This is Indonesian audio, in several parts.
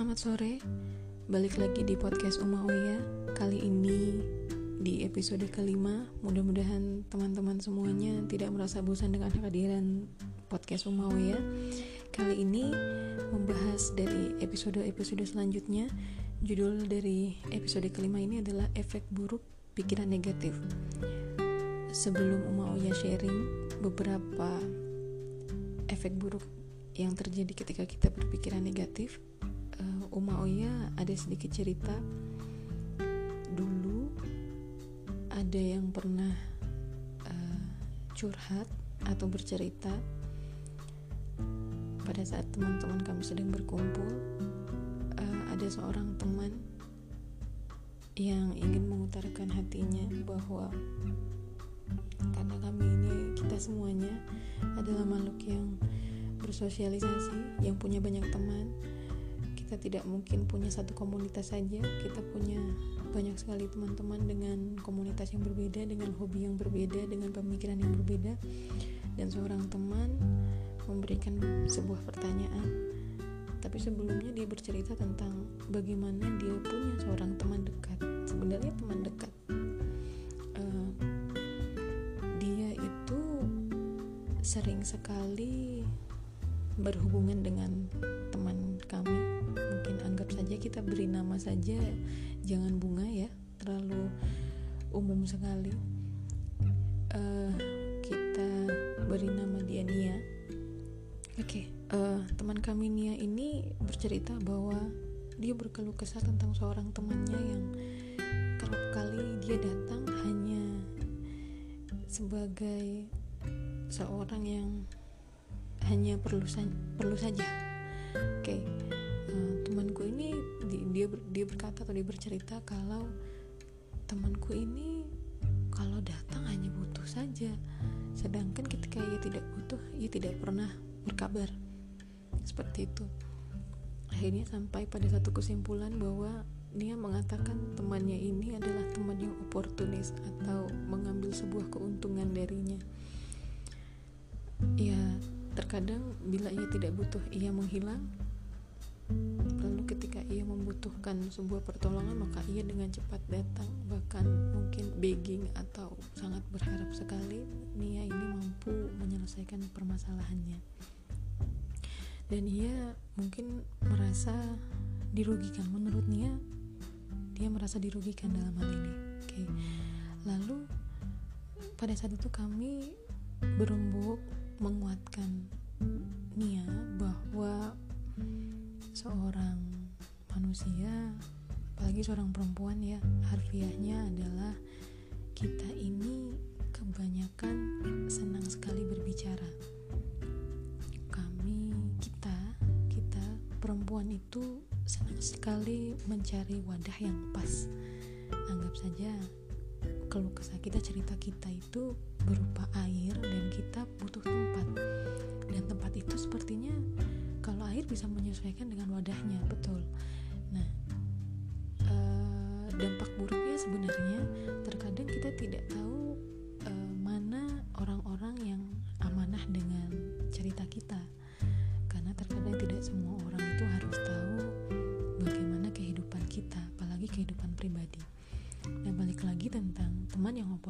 selamat sore. Balik lagi di podcast Uma Oya. Kali ini di episode kelima. Mudah-mudahan teman-teman semuanya tidak merasa bosan dengan kehadiran podcast Uma Oya. Kali ini membahas dari episode-episode selanjutnya. Judul dari episode kelima ini adalah efek buruk pikiran negatif. Sebelum Uma Oya sharing beberapa efek buruk yang terjadi ketika kita berpikiran negatif Uma Oya ada sedikit cerita. Dulu ada yang pernah uh, curhat atau bercerita. Pada saat teman-teman kami sedang berkumpul uh, ada seorang teman yang ingin mengutarakan hatinya bahwa karena kami ini kita semuanya adalah makhluk yang bersosialisasi yang punya banyak teman kita tidak mungkin punya satu komunitas saja. Kita punya banyak sekali teman-teman dengan komunitas yang berbeda dengan hobi yang berbeda dengan pemikiran yang berbeda. Dan seorang teman memberikan sebuah pertanyaan. Tapi sebelumnya dia bercerita tentang bagaimana dia punya seorang teman dekat. Sebenarnya teman dekat uh, dia itu sering sekali berhubungan dengan kita beri nama saja jangan bunga ya terlalu umum sekali. Uh, kita beri nama dia Nia. Oke. Okay, uh, teman kami Nia ini bercerita bahwa dia berkeluh kesah tentang seorang temannya yang kerap kali dia datang hanya sebagai seorang yang hanya perlu perlu saja. Oke. okay. Dia dia berkata atau dia bercerita kalau temanku ini kalau datang hanya butuh saja. Sedangkan ketika ia tidak butuh ia tidak pernah berkabar. Seperti itu. Akhirnya sampai pada satu kesimpulan bahwa dia mengatakan temannya ini adalah teman yang oportunis atau mengambil sebuah keuntungan darinya. Ya Terkadang bila ia tidak butuh ia menghilang membutuhkan sebuah pertolongan maka ia dengan cepat datang. Bahkan mungkin begging atau sangat berharap sekali Nia ini mampu menyelesaikan permasalahannya. Dan ia mungkin merasa dirugikan. Menurut Nia dia merasa dirugikan dalam hal ini. Oke. Lalu pada saat itu kami berembuk menguatkan Nia bahwa seorang manusia apalagi seorang perempuan ya harfiahnya adalah kita ini kebanyakan senang sekali berbicara. Kami kita kita perempuan itu senang sekali mencari wadah yang pas. Anggap saja keluh kesah kita cerita kita itu berupa air dan kita butuh tempat. Dan tempat itu sepertinya kalau air bisa menyesuaikan dengan wadahnya betul. Nah uh, dampak buruknya sebenarnya terkadang kita tidak tahu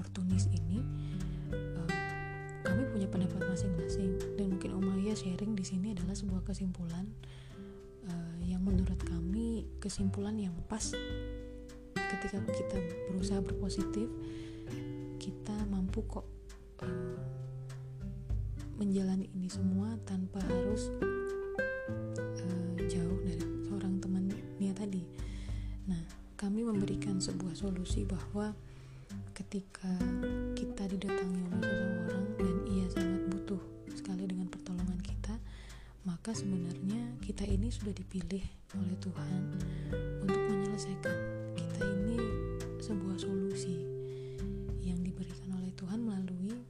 oportunis ini uh, kami punya pendapat masing-masing dan mungkin Umaya sharing di sini adalah sebuah kesimpulan uh, yang menurut kami kesimpulan yang pas ketika kita berusaha berpositif kita mampu kok uh, menjalani ini semua tanpa harus uh, jauh dari seorang tadi. Nah, kami memberikan sebuah solusi bahwa ketika kita didatangi oleh seseorang dan ia sangat butuh sekali dengan pertolongan kita, maka sebenarnya kita ini sudah dipilih oleh Tuhan untuk menyelesaikan. Kita ini sebuah solusi yang diberikan oleh Tuhan melalui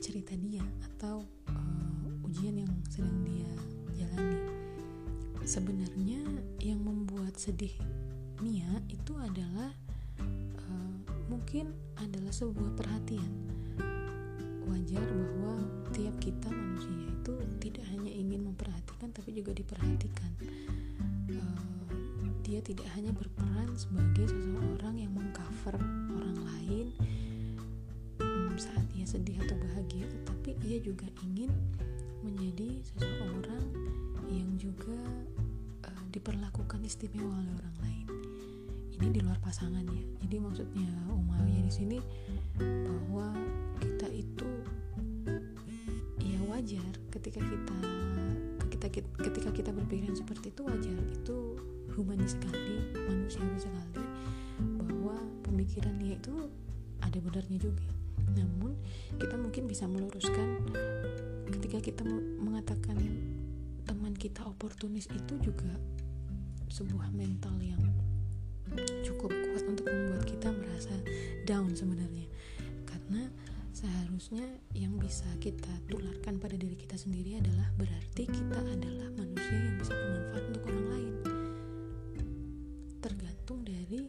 cerita dia atau uh, ujian yang sedang dia jalani. Sebenarnya yang membuat sedih Nia itu adalah mungkin adalah sebuah perhatian. Wajar bahwa tiap kita manusia itu tidak hanya ingin memperhatikan tapi juga diperhatikan. Uh, dia tidak hanya berperan sebagai seseorang yang mengcover orang lain um, saat ia sedih atau bahagia tetapi ia juga ingin menjadi seseorang yang juga uh, diperlakukan istimewa oleh orang lain ini di luar pasangan ya. Jadi maksudnya Umayyah di sini bahwa kita itu ya wajar ketika kita ketika ketika kita berpikiran seperti itu wajar. Itu humanis sekali manusiawi sekali. Bahwa pemikirannya itu ada benarnya juga. Namun kita mungkin bisa meluruskan ketika kita mengatakan teman kita oportunis itu juga sebuah mental yang cukup kuat untuk membuat kita merasa down sebenarnya. Karena seharusnya yang bisa kita tularkan pada diri kita sendiri adalah berarti kita adalah manusia yang bisa bermanfaat untuk orang lain. Tergantung dari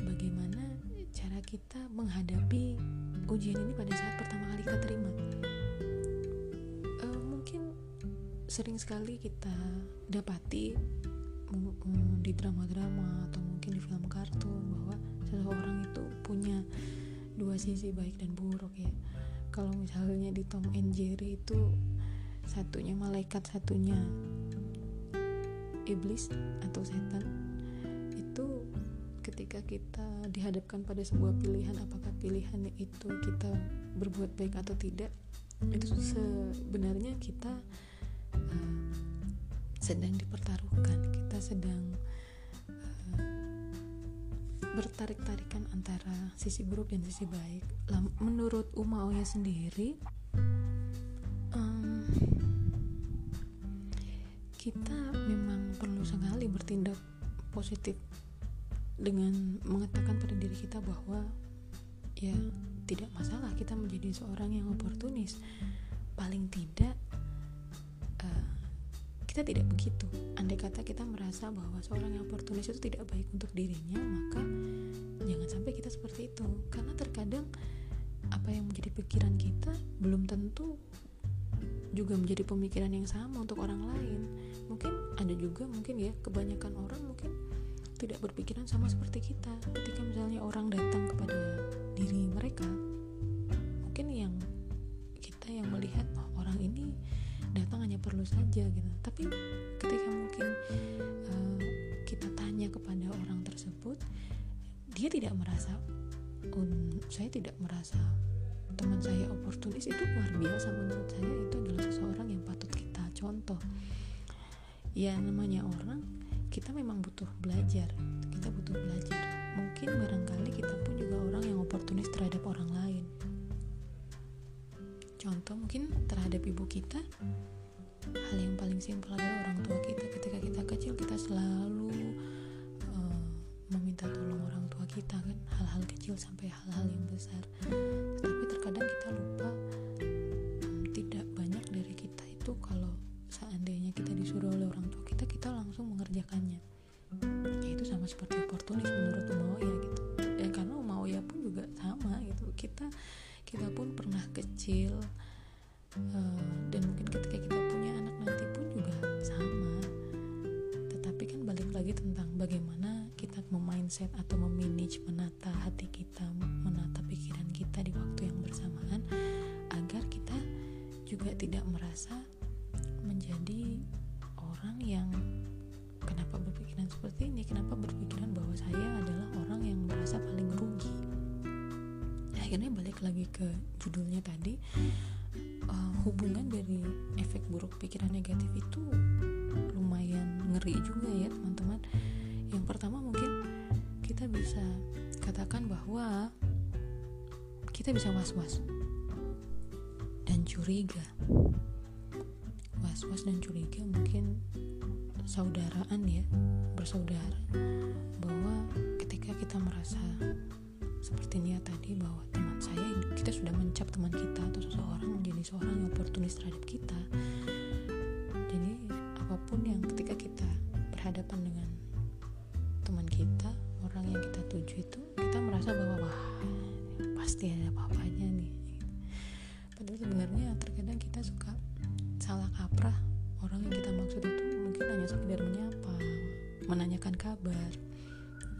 bagaimana cara kita menghadapi ujian ini pada saat pertama kali kita terima. Uh, mungkin sering sekali kita dapati di drama-drama atau mungkin di film kartun bahwa seseorang itu punya dua sisi baik dan buruk ya. Kalau misalnya di Tom and Jerry itu satunya malaikat satunya iblis atau setan ketika kita dihadapkan pada sebuah pilihan apakah pilihan itu kita berbuat baik atau tidak itu sebenarnya kita sedang dipertaruhkan. Kita sedang uh, bertarik-tarikan antara sisi buruk dan sisi baik. Menurut Uma Oya sendiri um, kita memang perlu sekali bertindak positif dengan mengatakan pada diri kita bahwa ya tidak masalah kita menjadi seorang yang oportunis. Paling tidak kita tidak begitu. Andai kata kita merasa bahwa seorang yang oportunis itu tidak baik untuk dirinya maka jangan sampai kita seperti itu. Karena terkadang apa yang menjadi pikiran kita belum tentu juga menjadi pemikiran yang sama untuk orang lain. Mungkin ada juga mungkin ya kebanyakan orang mungkin tidak berpikiran sama seperti kita. Ketika misalnya orang datang kepada diri mereka mungkin yang kita yang melihat oh, saja gitu. Tapi ketika mungkin uh, kita tanya kepada orang tersebut dia tidak merasa um, saya tidak merasa teman saya oportunis itu luar biasa menurut saya. Itu adalah seseorang yang patut kita contoh. Ya namanya orang kita memang butuh belajar. Kita butuh belajar. Mungkin barangkali kita pun juga orang yang oportunis terhadap orang lain. Contoh mungkin terhadap ibu kita hal yang paling simpel adalah orang tua kita. Ketika kita kecil kita selalu uh, meminta tolong orang tua kita kan? Hal-hal kecil sampai hal-hal yang besar. Tapi terkadang kita lupa um, tidak banyak dari kita itu kalau seandainya kita disuruh oleh orang tua kita kita langsung mengerjakannya. Ya itu sama seperti oportunis menurut Umaoya gitu. Ya karena Umaoya pun juga sama gitu. Kita kita pun pernah kecil uh, dan mungkin ketika kita punya anak nanti pun juga sama. Tetapi kan balik lagi tentang bagaimana kita memindset atau memanage menata hati kita menata pikiran kita di waktu yang bersamaan agar kita juga tidak merasa menjadi orang yang kenapa berpikiran seperti ini? Kenapa berpikiran bahwa saya adalah orang yang merasa paling rugi? Akhirnya balik lagi ke judulnya tadi uh, hubungan dari efek buruk pikiran negatif itu lumayan ngeri juga ya teman-teman. Yang pertama mungkin kita bisa katakan bahwa kita bisa was-was dan curiga. Was-was dan curiga mungkin saudaraan ya bersaudara. Bahwa ketika kita merasa seperti ini tadi bahwa teman saya kita sudah mencap teman kita atau seseorang menjadi seorang yang oportunis terhadap kita. Jadi apa pun yang ketika kita berhadapan dengan teman kita orang yang kita tuju itu kita merasa bahwa wah pasti ada apa-apanya nih. Padahal sebenarnya terkadang kita suka salah kaprah. Orang yang kita maksud itu mungkin hanya sekedar menyapa menanyakan kabar.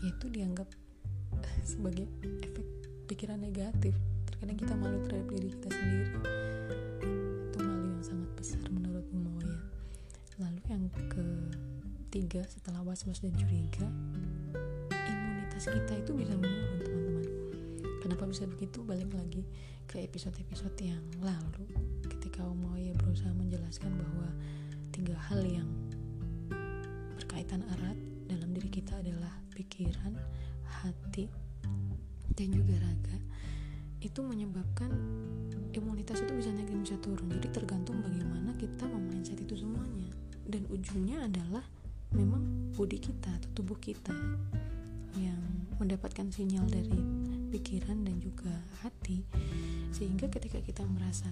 Itu dianggap sebagai efek pikiran negatif. Terkadang kita malu terhadap diri kita sendiri. Itu malu yang sangat besar menurut ya lalu yang ketiga setelah was-was dan curiga imunitas kita itu bisa menurun teman-teman. Kenapa bisa begitu? Balik lagi ke episode-episode yang lalu ketika ya berusaha menjelaskan bahwa tiga hal yang berkaitan erat dalam diri kita adalah pikiran, hati, dan juga raga itu menyebabkan imunitas itu bisa naik dan bisa turun. Jadi tergantung bagaimana kita memindset itu semuanya. Dan ujungnya adalah memang body kita atau tubuh kita yang mendapatkan sinyal dari pikiran dan juga hati sehingga ketika kita merasa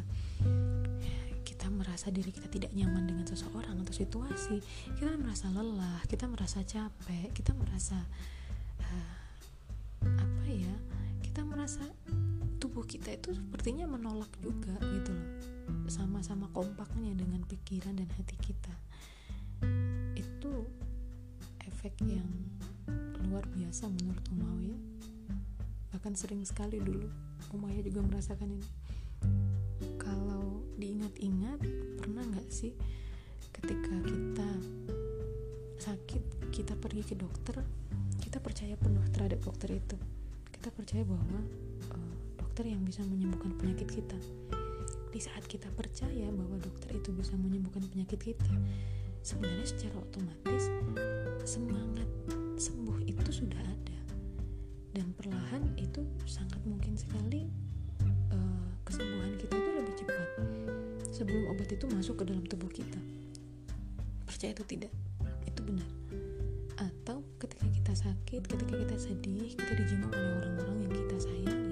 kita merasa diri kita tidak nyaman dengan seseorang atau situasi kita merasa lelah kita merasa capek kita merasa uh, kita merasa tubuh kita itu sepertinya menolak juga gitu loh. Sama-sama kompaknya dengan pikiran dan hati kita. Itu efek yang luar biasa menurut Umayyah bahkan sering sekali dulu Umayyah juga merasakan ini. Kalau diingat-ingat pernah nggak sih ketika kita sakit kita pergi ke dokter kita percaya penuh terhadap dokter itu kita percaya bahwa uh, dokter yang bisa menyembuhkan penyakit kita. Di saat kita percaya bahwa dokter itu bisa menyembuhkan penyakit kita sebenarnya secara otomatis semangat sembuh itu sudah ada. Dan perlahan itu sangat mungkin sekali uh, kesembuhan kita itu lebih cepat sebelum obat itu masuk ke dalam tubuh kita. Percaya itu tidak itu benar sakit ketika kita sedih kita dijenguk oleh orang-orang yang kita sayangi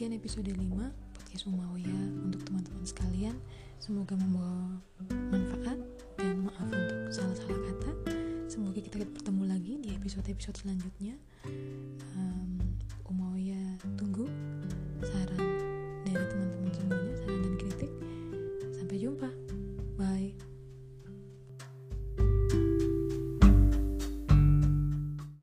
sekian episode 5 podcast Umawiya untuk teman-teman sekalian. Semoga membawa manfaat dan maaf untuk salah-salah kata. Semoga kita bertemu lagi di episode-episode selanjutnya. Uh,